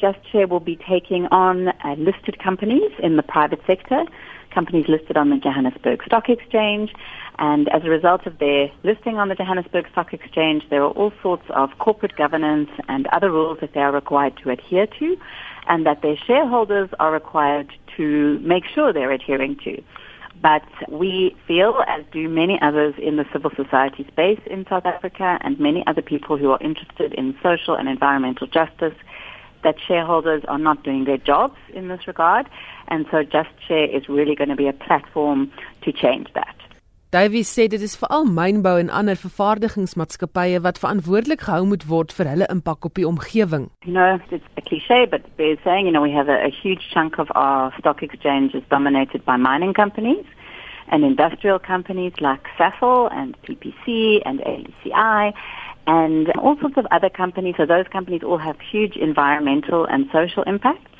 Just Share will be taking on uh, listed companies in the private sector, companies listed on the Johannesburg Stock Exchange. And as a result of their listing on the Johannesburg Stock Exchange, there are all sorts of corporate governance and other rules that they are required to adhere to, and that their shareholders are required to make sure they're adhering to. But we feel, as do many others in the civil society space in South Africa and many other people who are interested in social and environmental justice, that shareholders are not doing their jobs in this regard. And so Just Share is really going to be a platform to change that. Davy sê dit is veral mynbou en ander vervaardigingsmaatskappye wat verantwoordelik gehou moet word vir hulle impak op die omgewing. You know, it's a cliché but they're saying, you know, we have a, a huge chunk of our stock exchange is dominated by mining companies and industrial companies like Sasol and PPC and ACI and all sorts of other companies. So those companies all have huge environmental and social impacts.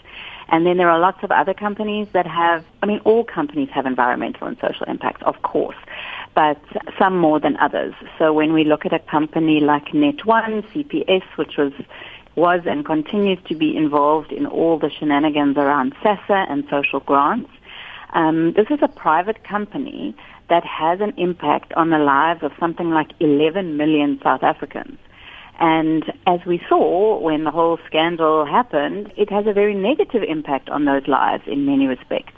And then there are lots of other companies that have, I mean, all companies have environmental and social impacts, of course, but some more than others. So when we look at a company like Net1, CPS, which was was and continues to be involved in all the shenanigans around SASSA and social grants. Um, this is a private company that has an impact on the lives of something like 11 million South Africans. And as we saw when the whole scandal happened, it has a very negative impact on those lives in many respects.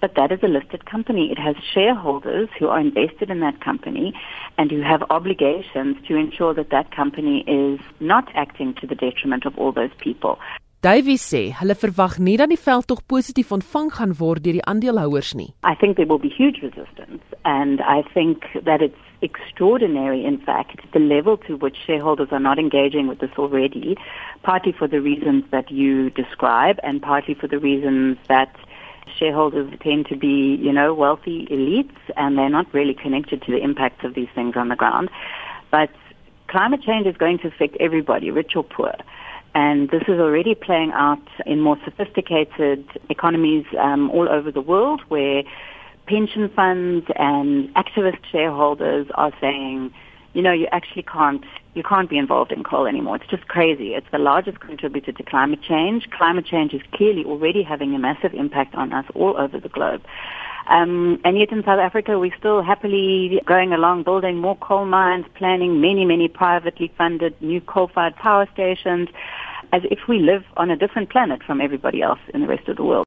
But that is a listed company. It has shareholders who are invested in that company and who have obligations to ensure that that company is not acting to the detriment of all those people. Davy sê hulle verwag nie dat die veldtog positief ontvang gaan word deur die aandeelhouers nie. I think there will be huge resistance and I think that it's extraordinary in fact the level to which shareholders are not engaging with this already partly for the reasons that you describe and partly for the reasons that shareholders tend to be, you know, wealthy elites and they're not really connected to the impacts of these things on the ground. But climate change is going to affect everybody, rich or poor. And this is already playing out in more sophisticated economies um, all over the world where pension funds and activist shareholders are saying, you know, you actually can't, you can't be involved in coal anymore. It's just crazy. It's the largest contributor to climate change. Climate change is clearly already having a massive impact on us all over the globe. Um, and yet in South Africa, we're still happily going along building more coal mines, planning many, many privately funded new coal-fired power stations, as if we live on a different planet from everybody else in the rest of the world.